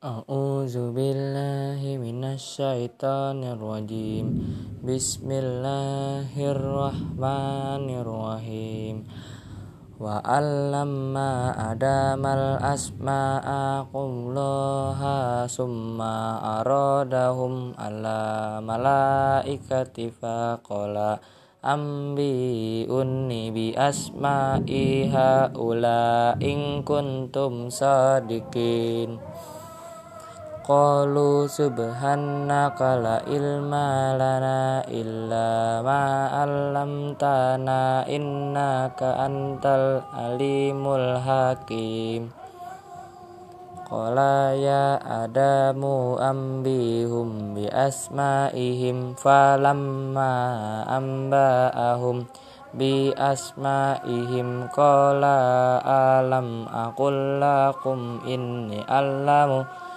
A'udzu billahi minasyaitonir rajim. Bismillahirrahmanirrahim. Wa allamma adamal asma'a qulluha summa aradahum ala malaikati faqala ambi unni bi asma'iha ula in kuntum sadikin. Qalu subhanaka la ilma lana illa ma 'allamtana innaka antal alimul hakim. Qala ya adamu ambihum bi asma'ihim falamma amba'ahum bi asma'ihim qala alam aqul lakum inni allamu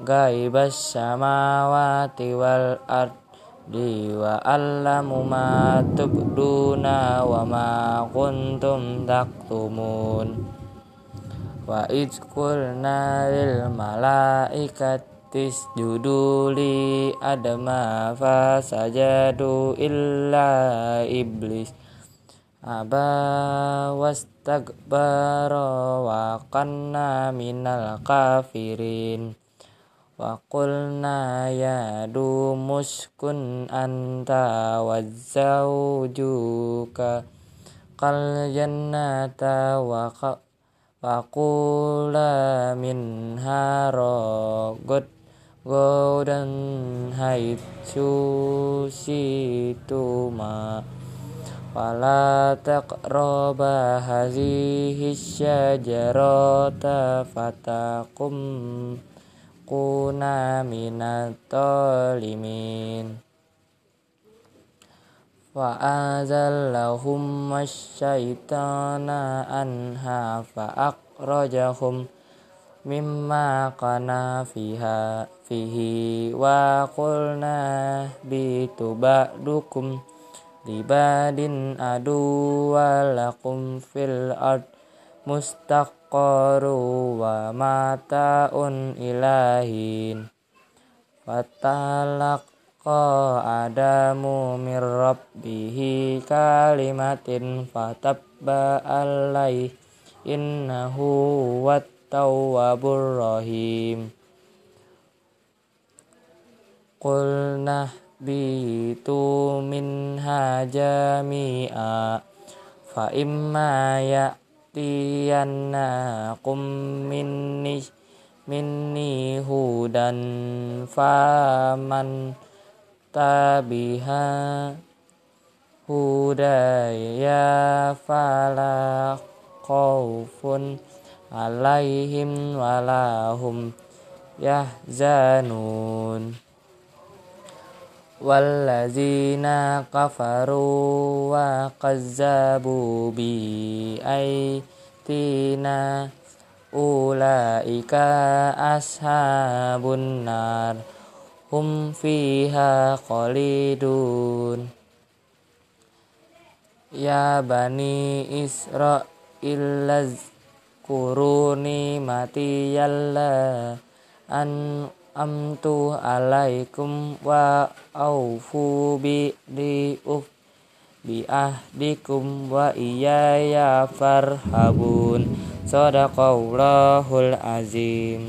gaibas samawati wal ardi wa allamu ma tubduna wa ma kuntum taktumun wa id qulna lil malaikati isjudu li adama fasajadu illa iblis aba wastakbara wa kanna minal kafirin wa qulna ya dumuskun anta wa zawjuka kal jannata wa wa qula minha ragad godan haitsu situma wala takuna minat tolimin wa azallahum masyaitana anha fa akhrajahum mimma kana fiha fihi. Wa qulna bitu ba'dukum libadin mustaqaru wa mataun ilahin. Fatalaqa adamu mir rabbihi kalimatin fatabba alaih innahu wat tawwabur rahim. Qulna bitu minha jami'a fa imma ya يهدينكم مني مني هدى فمن تبع هداي فلا خوف عليهم ولا هم يحزنون kafaru wa kazzabu bi aitina ulaika ashabun nar hum fiha khalidun ya bani israil lazkuruni mati yalla an amtu alaikum wa aufu bi di uf bi ahdikum wa iyaya farhabun. Sadaqallahul azim